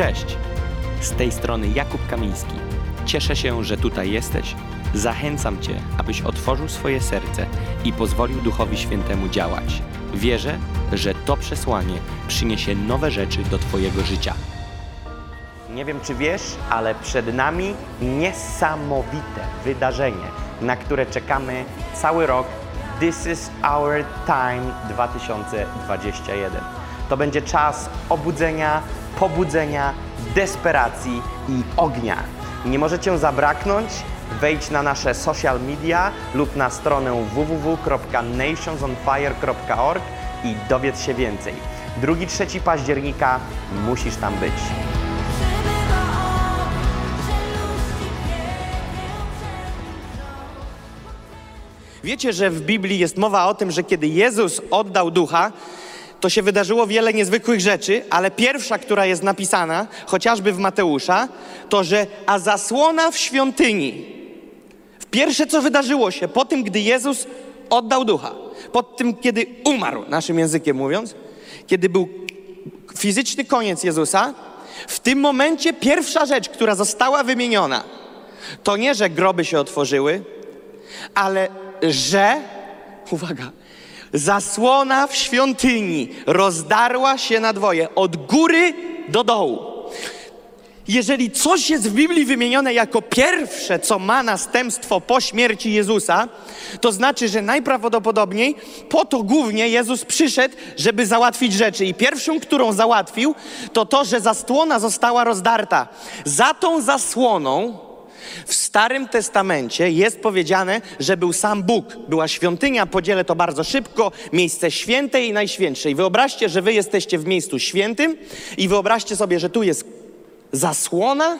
Cześć! Z tej strony Jakub Kamiński. Cieszę się, że tutaj jesteś. Zachęcam Cię, abyś otworzył swoje serce i pozwolił Duchowi Świętemu działać. Wierzę, że to przesłanie przyniesie nowe rzeczy do Twojego życia. Nie wiem, czy wiesz, ale przed nami niesamowite wydarzenie, na które czekamy cały rok. This is our time 2021. To będzie czas obudzenia, pobudzenia, desperacji i ognia. Nie możecie zabraknąć. Wejdź na nasze social media lub na stronę www.nationsonfire.org i dowiedz się więcej. 2-3 października musisz tam być. Wiecie, że w Biblii jest mowa o tym, że kiedy Jezus oddał ducha, to się wydarzyło wiele niezwykłych rzeczy, ale pierwsza, która jest napisana, chociażby w Mateusza, to że a zasłona w świątyni. Pierwsze, co wydarzyło się po tym, gdy Jezus oddał ducha, po tym, kiedy umarł, naszym językiem mówiąc, kiedy był fizyczny koniec Jezusa, w tym momencie pierwsza rzecz, która została wymieniona, to nie, że groby się otworzyły, ale że, uwaga, zasłona w świątyni rozdarła się na dwoje, od góry do dołu. Jeżeli coś jest w Biblii wymienione jako pierwsze, co ma następstwo po śmierci Jezusa, to znaczy, że najprawdopodobniej po to głównie Jezus przyszedł, żeby załatwić rzeczy. I pierwszą, którą załatwił, to to, że zasłona została rozdarta. Za tą zasłoną w Starym Testamencie jest powiedziane, że był sam Bóg. Była świątynia, podzielę to bardzo szybko, miejsce święte i najświętsze. I wyobraźcie, że wy jesteście w miejscu świętym i wyobraźcie sobie, że tu jest zasłona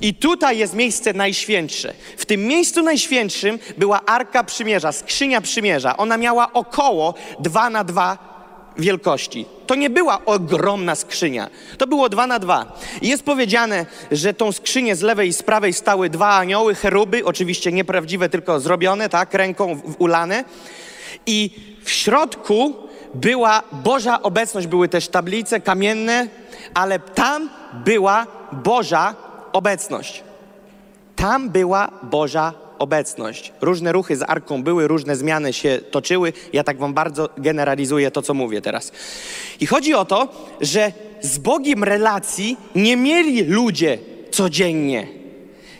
i tutaj jest miejsce najświętsze. W tym miejscu najświętszym była Arka Przymierza, skrzynia Przymierza. Ona miała około 2 na 2 wielkości. To nie była ogromna skrzynia. To było dwa na dwa. Jest powiedziane, że tą skrzynię z lewej i z prawej stały dwa anioły, cheruby, oczywiście nieprawdziwe, tylko zrobione, tak, ręką ulane. I w środku była Boża obecność, były też tablice kamienne, ale tam była Boża obecność. Tam była Boża obecność. Różne ruchy z arką były, różne zmiany się toczyły. Ja tak wam bardzo generalizuję to, co mówię teraz. I chodzi o to, że z Bogiem relacji nie mieli ludzie codziennie.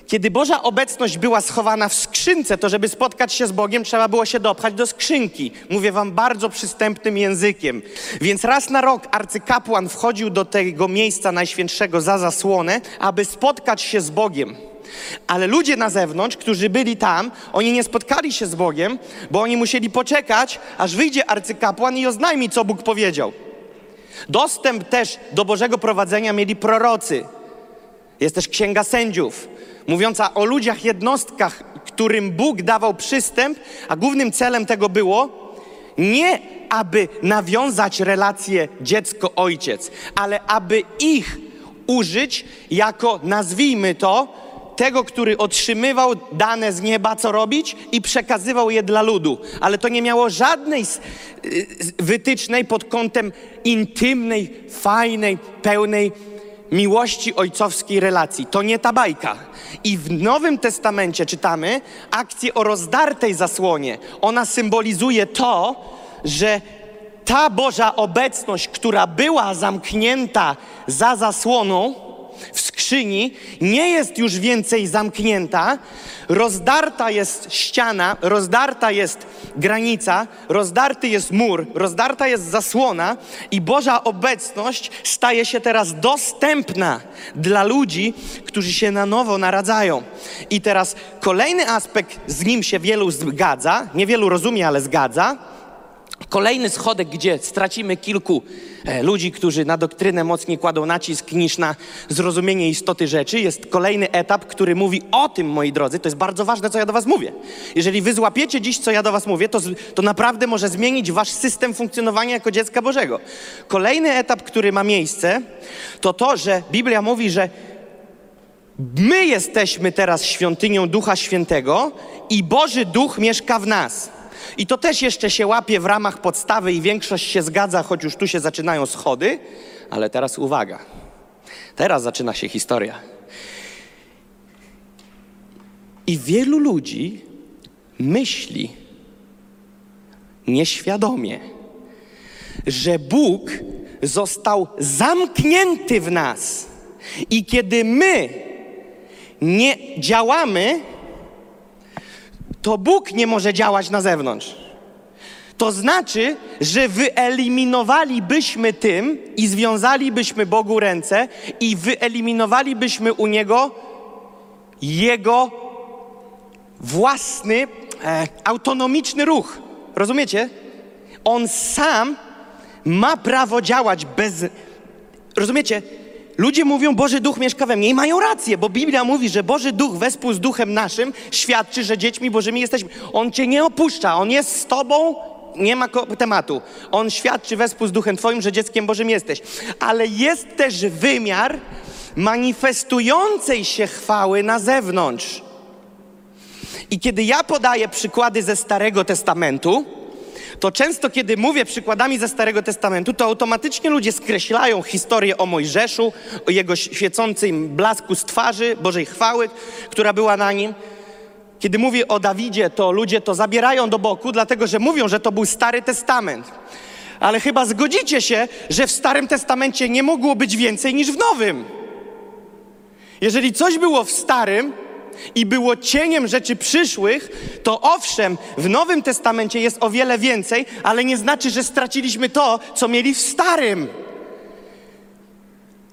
Kiedy Boża obecność była schowana w skrzynce, to żeby spotkać się z Bogiem, trzeba było się dopchać do skrzynki. Mówię wam bardzo przystępnym językiem. Więc raz na rok arcykapłan wchodził do tego miejsca najświętszego za zasłonę, aby spotkać się z Bogiem. Ale ludzie na zewnątrz, którzy byli tam, oni nie spotkali się z Bogiem, bo oni musieli poczekać, aż wyjdzie arcykapłan i oznajmi, co Bóg powiedział. Dostęp też do Bożego prowadzenia mieli prorocy. Jest też księga sędziów, mówiąca o ludziach, jednostkach, którym Bóg dawał przystęp, a głównym celem tego było nie aby nawiązać relację dziecko-ojciec, ale aby ich użyć jako, nazwijmy to, tego, który otrzymywał dane z nieba, co robić i przekazywał je dla ludu. Ale to nie miało żadnej wytycznej pod kątem intymnej, fajnej, pełnej miłości ojcowskiej relacji. To nie ta bajka. I w Nowym Testamencie czytamy akcję o rozdartej zasłonie. Ona symbolizuje to, że ta Boża obecność, która była zamknięta za zasłoną, w skrzyni nie jest już więcej zamknięta, rozdarta jest ściana, rozdarta jest granica, rozdarty jest mur, rozdarta jest zasłona i Boża obecność staje się teraz dostępna dla ludzi, którzy się na nowo naradzają. I teraz kolejny aspekt, z nim się wielu zgadza, niewielu rozumie, ale zgadza, Kolejny schodek, gdzie stracimy kilku e, ludzi, którzy na doktrynę mocniej kładą nacisk niż na zrozumienie istoty rzeczy, jest kolejny etap, który mówi o tym, moi drodzy. To jest bardzo ważne, co ja do Was mówię. Jeżeli Wy złapiecie dziś, co ja do Was mówię, to, to naprawdę może zmienić Wasz system funkcjonowania jako dziecka Bożego. Kolejny etap, który ma miejsce, to to, że Biblia mówi, że my jesteśmy teraz świątynią Ducha Świętego i Boży Duch mieszka w nas. I to też jeszcze się łapie w ramach podstawy i większość się zgadza, choć już tu się zaczynają schody, ale teraz uwaga. Teraz zaczyna się historia. I wielu ludzi myśli nieświadomie, że Bóg został zamknięty w nas. I kiedy my nie działamy, to Bóg nie może działać na zewnątrz. To znaczy, że wyeliminowalibyśmy tym i związalibyśmy Bogu ręce i wyeliminowalibyśmy u Niego Jego własny, e, autonomiczny ruch. Rozumiecie? On sam ma prawo działać bez. Rozumiecie? Ludzie mówią, Boży Duch mieszka we mnie i mają rację, bo Biblia mówi, że Boży Duch wespół z Duchem naszym świadczy, że dziećmi Bożymi jesteśmy. On cię nie opuszcza, On jest z tobą, nie ma tematu. On świadczy wespół z Duchem Twoim, że dzieckiem Bożym jesteś. Ale jest też wymiar manifestującej się chwały na zewnątrz. I kiedy ja podaję przykłady ze Starego Testamentu, to często, kiedy mówię przykładami ze Starego Testamentu, to automatycznie ludzie skreślają historię o Mojżeszu, o jego świecącym blasku z twarzy, Bożej chwały, która była na nim. Kiedy mówię o Dawidzie, to ludzie to zabierają do boku, dlatego że mówią, że to był Stary Testament. Ale chyba zgodzicie się, że w Starym Testamencie nie mogło być więcej niż w Nowym. Jeżeli coś było w Starym i było cieniem rzeczy przyszłych, to owszem, w Nowym Testamencie jest o wiele więcej, ale nie znaczy, że straciliśmy to, co mieli w Starym.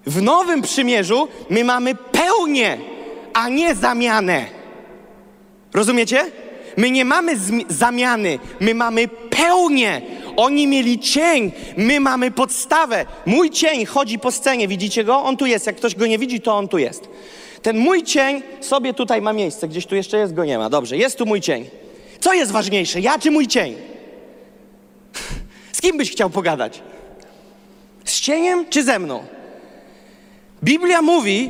W Nowym Przymierzu my mamy pełnię, a nie zamianę. Rozumiecie? My nie mamy zamiany, my mamy pełnię. Oni mieli cień, my mamy podstawę. Mój cień chodzi po scenie, widzicie go? On tu jest. Jak ktoś go nie widzi, to on tu jest. Ten mój cień sobie tutaj ma miejsce, gdzieś tu jeszcze jest, go nie ma. Dobrze, jest tu mój cień. Co jest ważniejsze, ja czy mój cień? Z kim byś chciał pogadać? Z cieniem czy ze mną? Biblia mówi,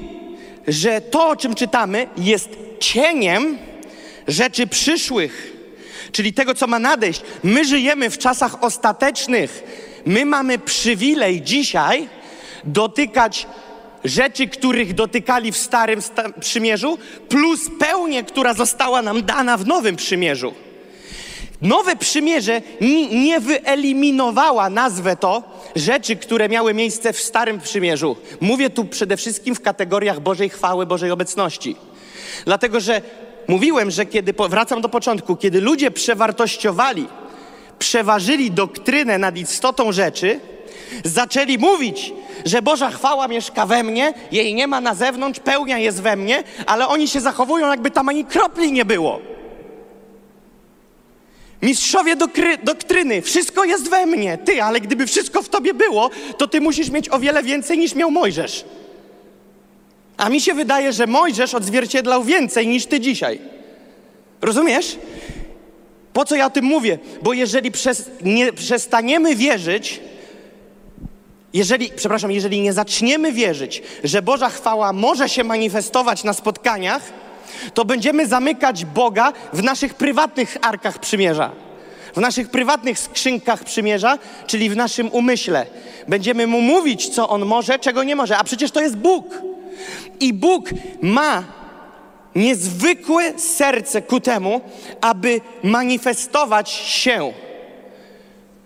że to, o czym czytamy, jest cieniem rzeczy przyszłych, czyli tego, co ma nadejść. My żyjemy w czasach ostatecznych. My mamy przywilej dzisiaj dotykać rzeczy, których dotykali w Starym sta- Przymierzu, plus pełnię, która została nam dana w Nowym Przymierzu. Nowe przymierze ni- nie wyeliminowała, nazwę to, rzeczy, które miały miejsce w Starym Przymierzu. Mówię tu przede wszystkim w kategoriach Bożej chwały, Bożej obecności. Dlatego, że mówiłem, że kiedy, wracam do początku, kiedy ludzie przewartościowali, przeważyli doktrynę nad istotą rzeczy, zaczęli mówić, że Boża chwała mieszka we mnie, jej nie ma na zewnątrz, pełnia jest we mnie, ale oni się zachowują, jakby tam ani kropli nie było. Mistrzowie dokry, doktryny, wszystko jest we mnie, ty, ale gdyby wszystko w tobie było, to ty musisz mieć o wiele więcej niż miał Mojżesz. A mi się wydaje, że Mojżesz odzwierciedlał więcej niż ty dzisiaj. Rozumiesz? Po co ja o tym mówię? Bo jeżeli przez, nie przestaniemy wierzyć, jeżeli, przepraszam, jeżeli nie zaczniemy wierzyć, że Boża chwała może się manifestować na spotkaniach, to będziemy zamykać Boga w naszych prywatnych arkach przymierza. W naszych prywatnych skrzynkach przymierza, czyli w naszym umyśle. Będziemy mu mówić, co on może, czego nie może. A przecież to jest Bóg. I Bóg ma niezwykłe serce ku temu, aby manifestować się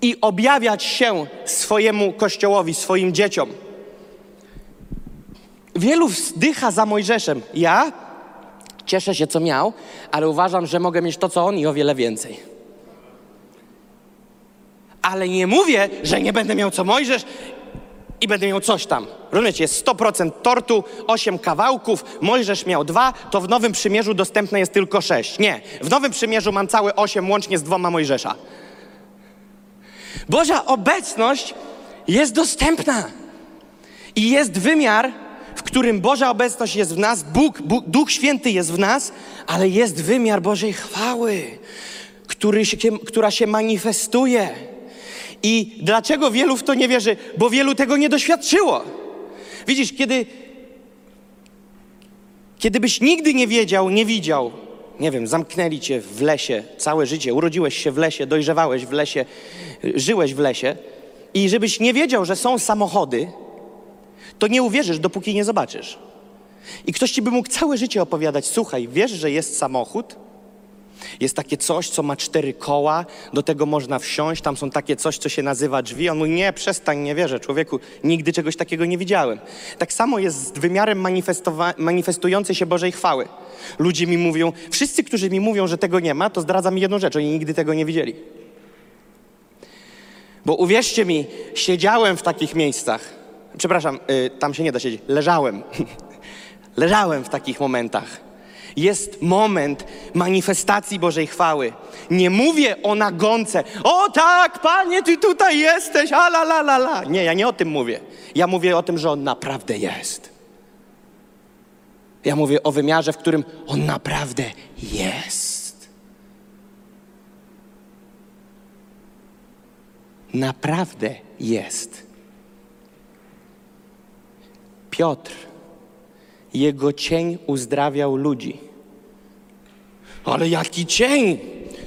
i objawiać się swojemu kościołowi, swoim dzieciom. Wielu wzdycha za Mojżeszem. Ja cieszę się, co miał, ale uważam, że mogę mieć to, co on i o wiele więcej. Ale nie mówię, że nie będę miał co Mojżesz i będę miał coś tam. Rozumiecie, jest 100% tortu, 8 kawałków, Mojżesz miał dwa, to w Nowym Przymierzu dostępne jest tylko 6. Nie, w Nowym Przymierzu mam całe 8 łącznie z dwoma Mojżesza. Boża obecność jest dostępna. I jest wymiar, w którym Boża obecność jest w nas, Bóg, Bóg, Duch Święty jest w nas, ale jest wymiar Bożej chwały, który się, która się manifestuje. I dlaczego wielu w to nie wierzy? Bo wielu tego nie doświadczyło. Widzisz, kiedy, kiedy byś nigdy nie wiedział, nie widział, nie wiem, zamknęli cię w lesie całe życie, urodziłeś się w lesie, dojrzewałeś w lesie, żyłeś w lesie i żebyś nie wiedział, że są samochody, to nie uwierzysz, dopóki nie zobaczysz. I ktoś ci by mógł całe życie opowiadać: Słuchaj, wiesz, że jest samochód? Jest takie coś, co ma cztery koła, do tego można wsiąść, tam są takie coś, co się nazywa drzwi. On mówi, nie, przestań, nie wierzę, człowieku, nigdy czegoś takiego nie widziałem. Tak samo jest z wymiarem manifestującej się Bożej chwały. Ludzie mi mówią, wszyscy, którzy mi mówią, że tego nie ma, to zdradza mi jedną rzecz, oni nigdy tego nie widzieli. Bo uwierzcie mi, siedziałem w takich miejscach, przepraszam, y, tam się nie da siedzieć, leżałem. leżałem w takich momentach. Jest moment manifestacji Bożej chwały. Nie mówię o nagonce. O tak, Panie, Ty tutaj jesteś, a la la la la. Nie, ja nie o tym mówię. Ja mówię o tym, że On naprawdę jest. Ja mówię o wymiarze, w którym On naprawdę jest. Naprawdę jest. Piotr jego cień uzdrawiał ludzi. Ale jaki cień?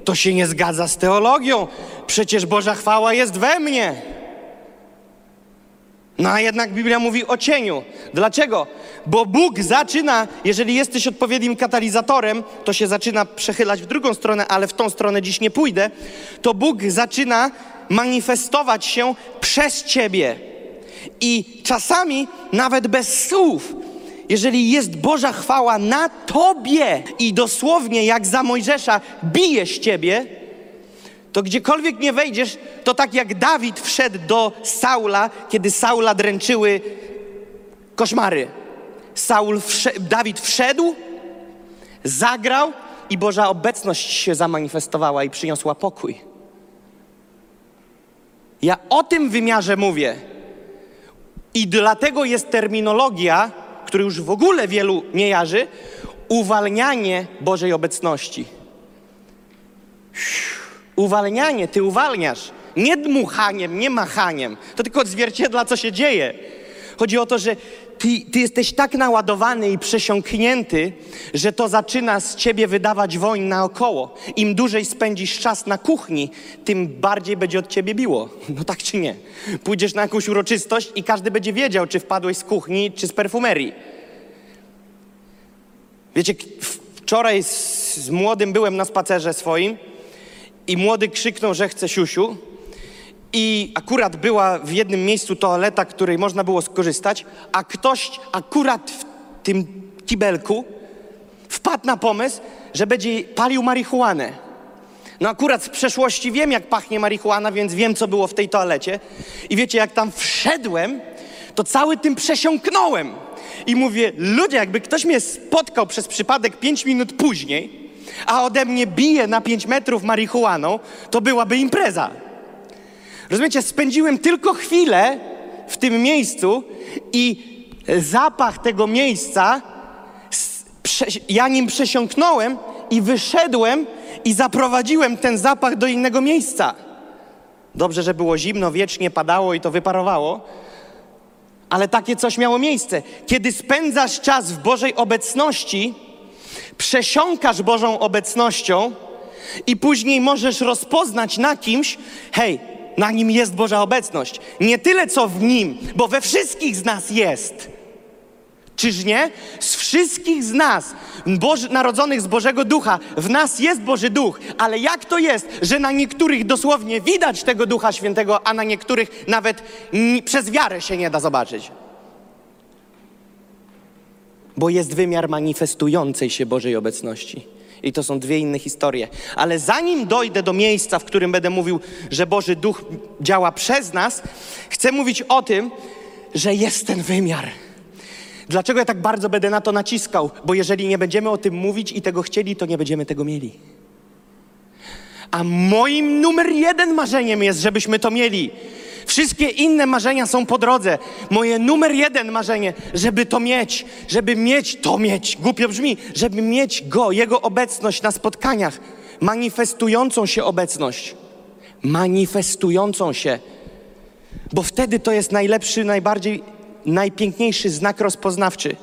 To się nie zgadza z teologią. Przecież Boża chwała jest we mnie. No a jednak Biblia mówi o cieniu. Dlaczego? Bo Bóg zaczyna, jeżeli jesteś odpowiednim katalizatorem, to się zaczyna przechylać w drugą stronę, ale w tą stronę dziś nie pójdę. To Bóg zaczyna manifestować się przez ciebie. I czasami nawet bez słów jeżeli jest Boża chwała na tobie i dosłownie jak za Mojżesza bije z ciebie, to gdziekolwiek nie wejdziesz, to tak jak Dawid wszedł do Saula, kiedy Saula dręczyły koszmary. Saul Dawid wszedł, zagrał i Boża obecność się zamanifestowała i przyniosła pokój. Ja o tym wymiarze mówię. I dlatego jest terminologia, który już w ogóle wielu nie jarzy, uwalnianie Bożej obecności. Uwalnianie, ty uwalniasz. Nie dmuchaniem, nie machaniem. To tylko odzwierciedla, co się dzieje. Chodzi o to, że ty, ty jesteś tak naładowany i przesiąknięty, że to zaczyna z ciebie wydawać woń naokoło. Im dłużej spędzisz czas na kuchni, tym bardziej będzie od ciebie biło. No tak czy nie? Pójdziesz na jakąś uroczystość i każdy będzie wiedział, czy wpadłeś z kuchni, czy z perfumerii. Wiecie, wczoraj z, z młodym byłem na spacerze swoim i młody krzyknął, że chce siusiu. I akurat była w jednym miejscu toaleta, której można było skorzystać, a ktoś akurat w tym kibelku wpadł na pomysł, że będzie palił marihuanę. No akurat z przeszłości wiem, jak pachnie marihuana, więc wiem, co było w tej toalecie. I wiecie, jak tam wszedłem, to cały tym przesiąknąłem. I mówię, ludzie, jakby ktoś mnie spotkał przez przypadek pięć minut później, a ode mnie bije na pięć metrów marihuaną, to byłaby impreza. Rozumiecie, spędziłem tylko chwilę w tym miejscu i zapach tego miejsca, ja nim przesiąknąłem i wyszedłem i zaprowadziłem ten zapach do innego miejsca. Dobrze, że było zimno, wiecznie padało i to wyparowało, ale takie coś miało miejsce. Kiedy spędzasz czas w Bożej obecności, przesiąkasz Bożą obecnością i później możesz rozpoznać na kimś, hej, na nim jest Boża obecność. Nie tyle co w nim, bo we wszystkich z nas jest. Czyż nie? Z wszystkich z nas, Boży, narodzonych z Bożego Ducha, w nas jest Boży Duch, ale jak to jest, że na niektórych dosłownie widać tego Ducha Świętego, a na niektórych nawet przez wiarę się nie da zobaczyć? Bo jest wymiar manifestującej się Bożej obecności. I to są dwie inne historie. Ale zanim dojdę do miejsca, w którym będę mówił, że Boży Duch działa przez nas, chcę mówić o tym, że jest ten wymiar. Dlaczego ja tak bardzo będę na to naciskał? Bo jeżeli nie będziemy o tym mówić i tego chcieli, to nie będziemy tego mieli. A moim numer jeden marzeniem jest, żebyśmy to mieli. Wszystkie inne marzenia są po drodze. Moje numer jeden marzenie, żeby to mieć, żeby mieć to mieć, głupio brzmi, żeby mieć Go, Jego obecność na spotkaniach, manifestującą się obecność. Manifestującą się. Bo wtedy to jest najlepszy, najbardziej, najpiękniejszy znak rozpoznawczy.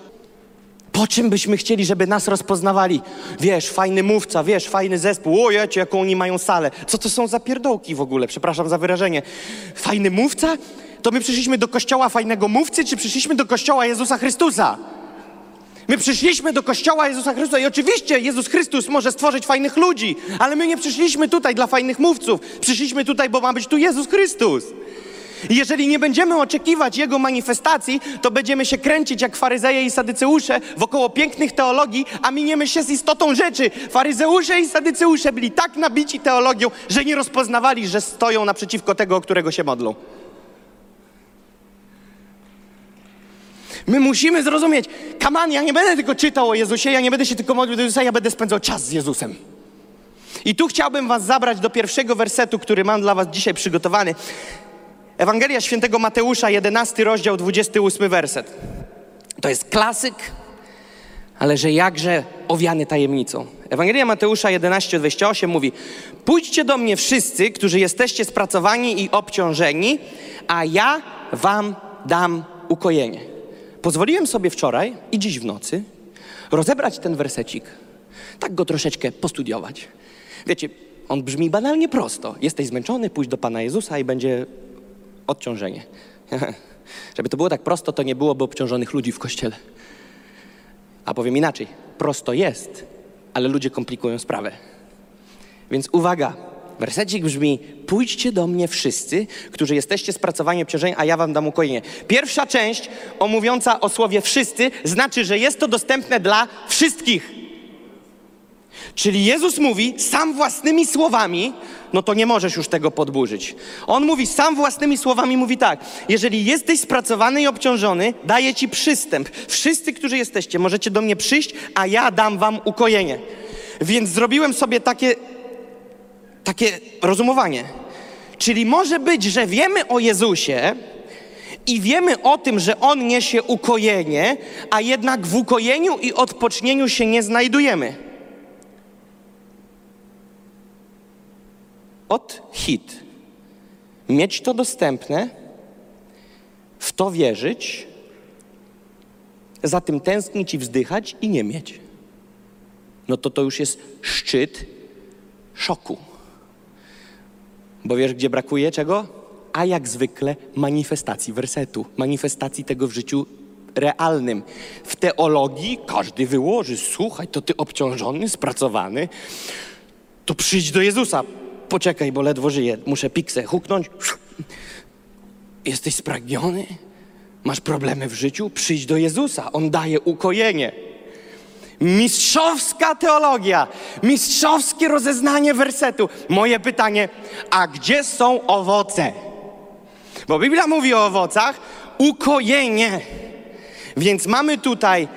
Po czym byśmy chcieli, żeby nas rozpoznawali? Wiesz, fajny mówca, wiesz, fajny zespół, o jecie, jaką oni mają salę. Co to są za pierdołki w ogóle, przepraszam za wyrażenie. Fajny mówca? to my przyszliśmy do kościoła fajnego mówcy, czy przyszliśmy do kościoła Jezusa Chrystusa? My przyszliśmy do kościoła Jezusa Chrystusa i oczywiście Jezus Chrystus może stworzyć fajnych ludzi, ale my nie przyszliśmy tutaj dla fajnych mówców. Przyszliśmy tutaj, bo ma być tu Jezus Chrystus. I jeżeli nie będziemy oczekiwać Jego manifestacji, to będziemy się kręcić jak faryzeje i sadyceusze wokoło pięknych teologii, a miniemy się z istotą rzeczy. Faryzeusze i sadyceusze byli tak nabici teologią, że nie rozpoznawali, że stoją naprzeciwko tego, o którego się modlą. My musimy zrozumieć, kaman, ja nie będę tylko czytał o Jezusie, ja nie będę się tylko modlił do Jezusa, ja będę spędzał czas z Jezusem. I tu chciałbym was zabrać do pierwszego wersetu, który mam dla was dzisiaj przygotowany. Ewangelia Świętego Mateusza, 11 rozdział, 28 werset. To jest klasyk, ale że jakże owiany tajemnicą. Ewangelia Mateusza 11, 28 mówi: Pójdźcie do mnie wszyscy, którzy jesteście spracowani i obciążeni, a ja wam dam ukojenie. Pozwoliłem sobie wczoraj i dziś w nocy rozebrać ten wersecik, tak go troszeczkę postudiować. Wiecie, on brzmi banalnie prosto. Jesteś zmęczony, pójdź do Pana Jezusa i będzie odciążenie. Żeby to było tak prosto, to nie byłoby obciążonych ludzi w kościele. A powiem inaczej, prosto jest, ale ludzie komplikują sprawę. Więc uwaga, wersecik brzmi: Pójdźcie do mnie wszyscy, którzy jesteście spracowani obciążeni, a ja wam dam ukojenie. Pierwsza część, omówiąca o słowie wszyscy, znaczy, że jest to dostępne dla wszystkich. Czyli Jezus mówi sam własnymi słowami, no to nie możesz już tego podburzyć. On mówi sam własnymi słowami, mówi tak: Jeżeli jesteś spracowany i obciążony, daję ci przystęp. Wszyscy, którzy jesteście, możecie do mnie przyjść, a ja dam wam ukojenie. Więc zrobiłem sobie takie, takie rozumowanie. Czyli może być, że wiemy o Jezusie, i wiemy o tym, że On niesie ukojenie, a jednak w ukojeniu i odpocznieniu się nie znajdujemy. Od hit. Mieć to dostępne, w to wierzyć, za tym tęsknić i wzdychać i nie mieć. No to to już jest szczyt szoku. Bo wiesz, gdzie brakuje czego? A jak zwykle manifestacji wersetu, manifestacji tego w życiu realnym. W teologii każdy wyłoży, słuchaj, to ty obciążony, spracowany, to przyjdź do Jezusa. Poczekaj, bo ledwo żyję, muszę piksę huknąć. Jesteś spragniony? Masz problemy w życiu? Przyjdź do Jezusa, On daje ukojenie. Mistrzowska teologia, mistrzowskie rozeznanie wersetu. Moje pytanie, a gdzie są owoce? Bo Biblia mówi o owocach, ukojenie. Więc mamy tutaj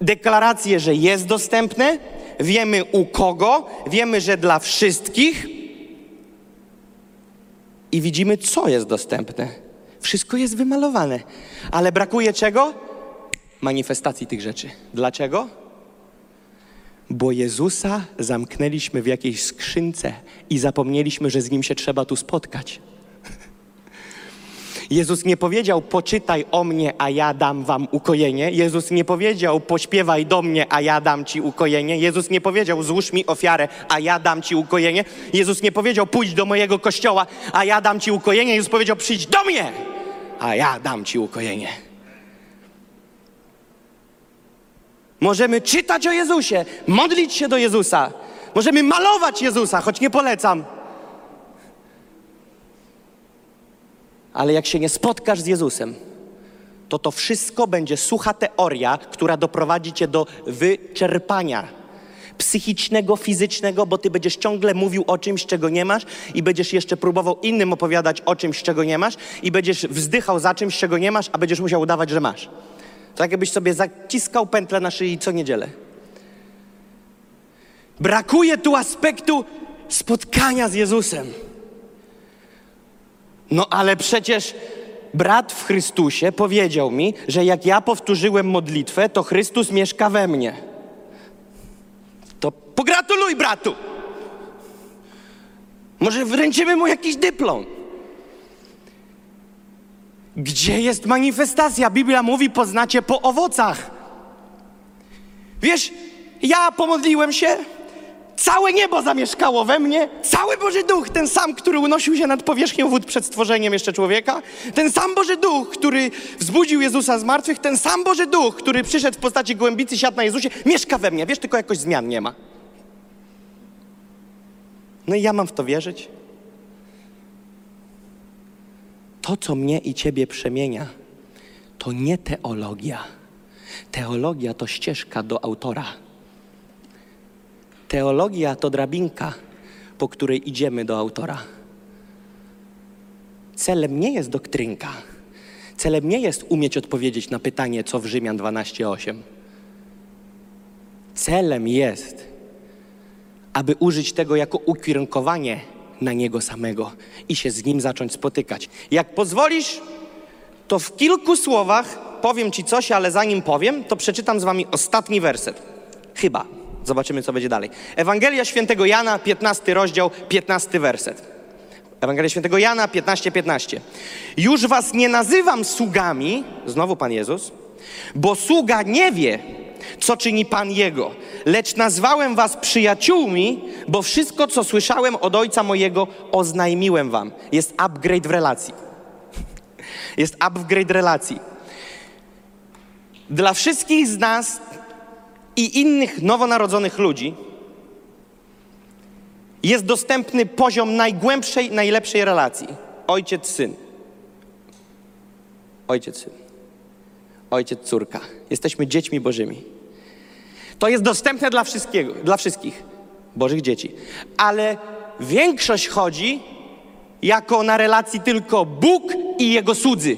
deklarację, że jest dostępne, wiemy u kogo, wiemy, że dla wszystkich i widzimy, co jest dostępne. Wszystko jest wymalowane, ale brakuje czego? Manifestacji tych rzeczy. Dlaczego? Bo Jezusa zamknęliśmy w jakiejś skrzynce i zapomnieliśmy, że z Nim się trzeba tu spotkać. Jezus nie powiedział, poczytaj o mnie, a ja dam wam ukojenie. Jezus nie powiedział, pośpiewaj do mnie, a ja dam ci ukojenie. Jezus nie powiedział, złóż mi ofiarę, a ja dam ci ukojenie. Jezus nie powiedział, pójdź do mojego kościoła, a ja dam ci ukojenie. Jezus powiedział, przyjdź do mnie, a ja dam ci ukojenie. Możemy czytać o Jezusie, modlić się do Jezusa. Możemy malować Jezusa, choć nie polecam. Ale jak się nie spotkasz z Jezusem, to to wszystko będzie sucha teoria, która doprowadzi cię do wyczerpania psychicznego, fizycznego, bo ty będziesz ciągle mówił o czymś, czego nie masz i będziesz jeszcze próbował innym opowiadać o czymś, czego nie masz i będziesz wzdychał za czymś, czego nie masz, a będziesz musiał udawać, że masz. Tak jakbyś sobie zaciskał pętlę na szyi co niedzielę. Brakuje tu aspektu spotkania z Jezusem. No ale przecież brat w Chrystusie powiedział mi, że jak ja powtórzyłem modlitwę, to Chrystus mieszka we mnie. To pogratuluj bratu. Może wręczymy mu jakiś dyplom. Gdzie jest manifestacja? Biblia mówi, poznacie po owocach. Wiesz, ja pomodliłem się, Całe niebo zamieszkało we mnie, cały Boży Duch, ten sam, który unosił się nad powierzchnią wód przed stworzeniem jeszcze człowieka, ten sam Boży Duch, który wzbudził Jezusa z martwych, ten sam Boży Duch, który przyszedł w postaci gołębicy, siadł na Jezusie, mieszka we mnie. Wiesz, tylko jakoś zmian nie ma. No i ja mam w to wierzyć? To, co mnie i ciebie przemienia, to nie teologia. Teologia to ścieżka do autora. Teologia to drabinka, po której idziemy do autora. Celem nie jest doktrynka. Celem nie jest umieć odpowiedzieć na pytanie, co w Rzymian 12:8. Celem jest, aby użyć tego jako ukierunkowanie na Niego samego i się z Nim zacząć spotykać. Jak pozwolisz, to w kilku słowach powiem Ci coś, ale zanim powiem, to przeczytam z Wami ostatni werset. Chyba. Zobaczymy, co będzie dalej. Ewangelia Świętego Jana, 15 rozdział, 15 werset. Ewangelia Świętego Jana 15:15. 15. Już was nie nazywam sługami, znowu Pan Jezus, bo sługa nie wie, co czyni Pan Jego, lecz nazwałem was przyjaciółmi, bo wszystko, co słyszałem od Ojca mojego, oznajmiłem wam. Jest upgrade w relacji. Jest upgrade relacji. Dla wszystkich z nas i innych nowonarodzonych ludzi jest dostępny poziom najgłębszej, najlepszej relacji. Ojciec-syn. Ojciec-syn. Ojciec-córka. Jesteśmy dziećmi bożymi. To jest dostępne dla wszystkiego, dla wszystkich bożych dzieci. Ale większość chodzi jako na relacji tylko Bóg i Jego słudzy.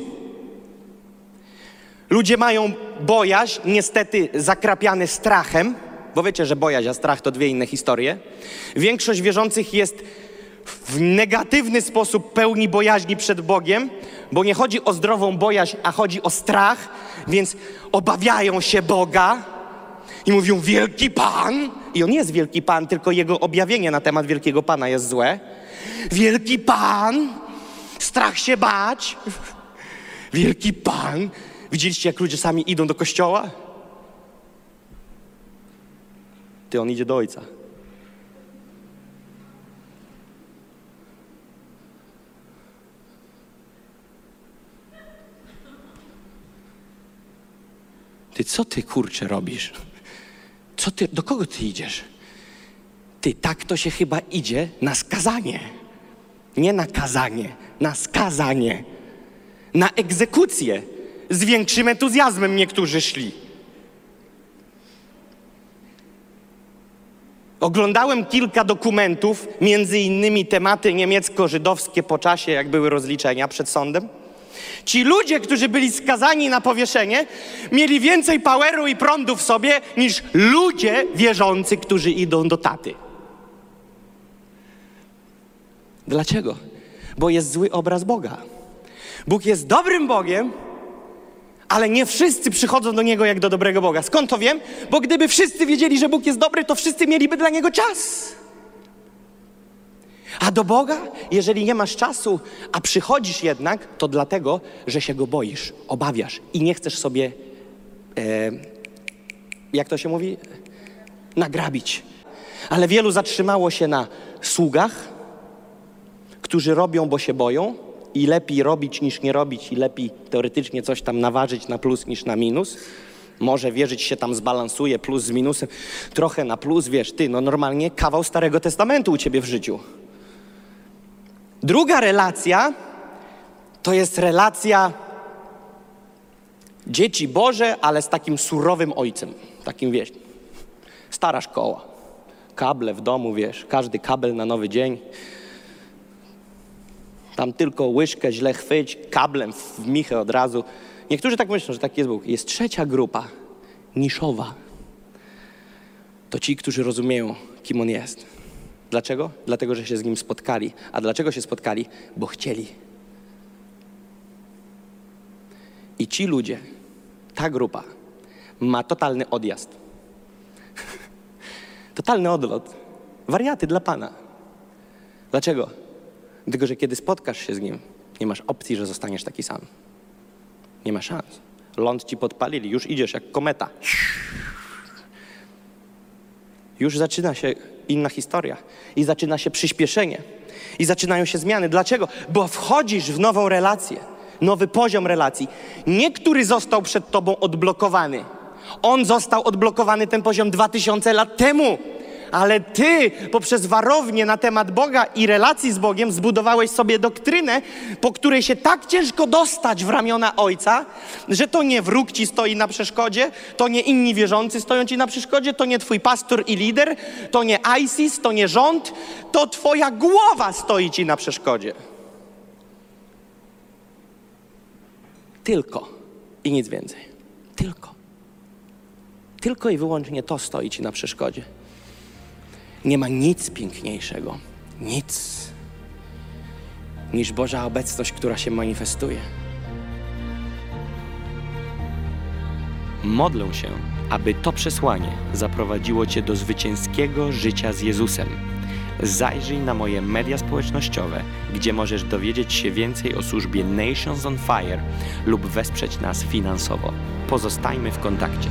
Ludzie mają bojaźń, niestety zakrapiany strachem, bo wiecie, że bojaźń a strach to dwie inne historie. Większość wierzących jest w negatywny sposób pełni bojaźni przed Bogiem, bo nie chodzi o zdrową bojaźń, a chodzi o strach, więc obawiają się Boga i mówią wielki Pan. I on jest wielki Pan, tylko jego objawienie na temat wielkiego Pana jest złe. Wielki Pan, strach się bać. Wielki Pan. Widzieliście, jak ludzie sami idą do kościoła? Ty, on idzie do Ojca. Ty, co ty, kurczę, robisz? Co ty, do kogo ty idziesz? Ty, tak to się chyba idzie na skazanie. Nie na kazanie, na skazanie. Na egzekucję. Z większym entuzjazmem niektórzy szli. Oglądałem kilka dokumentów, między innymi tematy niemiecko-żydowskie po czasie, jak były rozliczenia przed sądem. Ci ludzie, którzy byli skazani na powieszenie, mieli więcej poweru i prądu w sobie niż ludzie wierzący, którzy idą do taty. Dlaczego? Bo jest zły obraz Boga. Bóg jest dobrym Bogiem, ale nie wszyscy przychodzą do Niego jak do dobrego Boga. Skąd to wiem? Bo gdyby wszyscy wiedzieli, że Bóg jest dobry, to wszyscy mieliby dla Niego czas. A do Boga, jeżeli nie masz czasu, a przychodzisz jednak, to dlatego, że się Go boisz, obawiasz i nie chcesz sobie, e, jak to się mówi, nagrabić. Ale wielu zatrzymało się na sługach, którzy robią, bo się boją i lepiej robić niż nie robić i lepiej teoretycznie coś tam naważyć na plus niż na minus. Może wierzyć się tam zbalansuje plus z minusem. Trochę na plus, wiesz, ty, no normalnie kawał Starego Testamentu u ciebie w życiu. Druga relacja to jest relacja dzieci Boże, ale z takim surowym ojcem. Takim, wiesz, stara szkoła. Kable w domu, wiesz, każdy kabel na nowy dzień. Tam tylko łyżkę źle chwyć, kablem w michę od razu. Niektórzy tak myślą, że taki jest Bóg. Jest trzecia grupa, niszowa. To ci, którzy rozumieją, kim On jest. Dlaczego? Dlatego, że się z Nim spotkali. A dlaczego się spotkali? Bo chcieli. I ci ludzie, ta grupa, ma totalny odjazd. totalny odlot. Wariaty dla Pana. Dlaczego? Dlatego, że kiedy spotkasz się z Nim, nie masz opcji, że zostaniesz taki sam. Nie ma szans. Ląd ci podpalili, już idziesz jak kometa. Już zaczyna się inna historia. I zaczyna się przyspieszenie. I zaczynają się zmiany. Dlaczego? Bo wchodzisz w nową relację, nowy poziom relacji. Nie który został przed tobą odblokowany. On został odblokowany ten poziom 2000 lat temu. Ale ty poprzez warownię na temat Boga i relacji z Bogiem zbudowałeś sobie doktrynę, po której się tak ciężko dostać w ramiona Ojca, że to nie wróg ci stoi na przeszkodzie, to nie inni wierzący stoją ci na przeszkodzie, to nie twój pastor i lider, to nie ISIS, to nie rząd, to twoja głowa stoi ci na przeszkodzie. Tylko i nic więcej. Tylko. Tylko i wyłącznie to stoi ci na przeszkodzie. Nie ma nic piękniejszego, nic, niż Boża obecność, która się manifestuje. Modlę się, aby to przesłanie zaprowadziło Cię do zwycięskiego życia z Jezusem. Zajrzyj na moje media społecznościowe, gdzie możesz dowiedzieć się więcej o służbie Nations on Fire lub wesprzeć nas finansowo. Pozostajmy w kontakcie.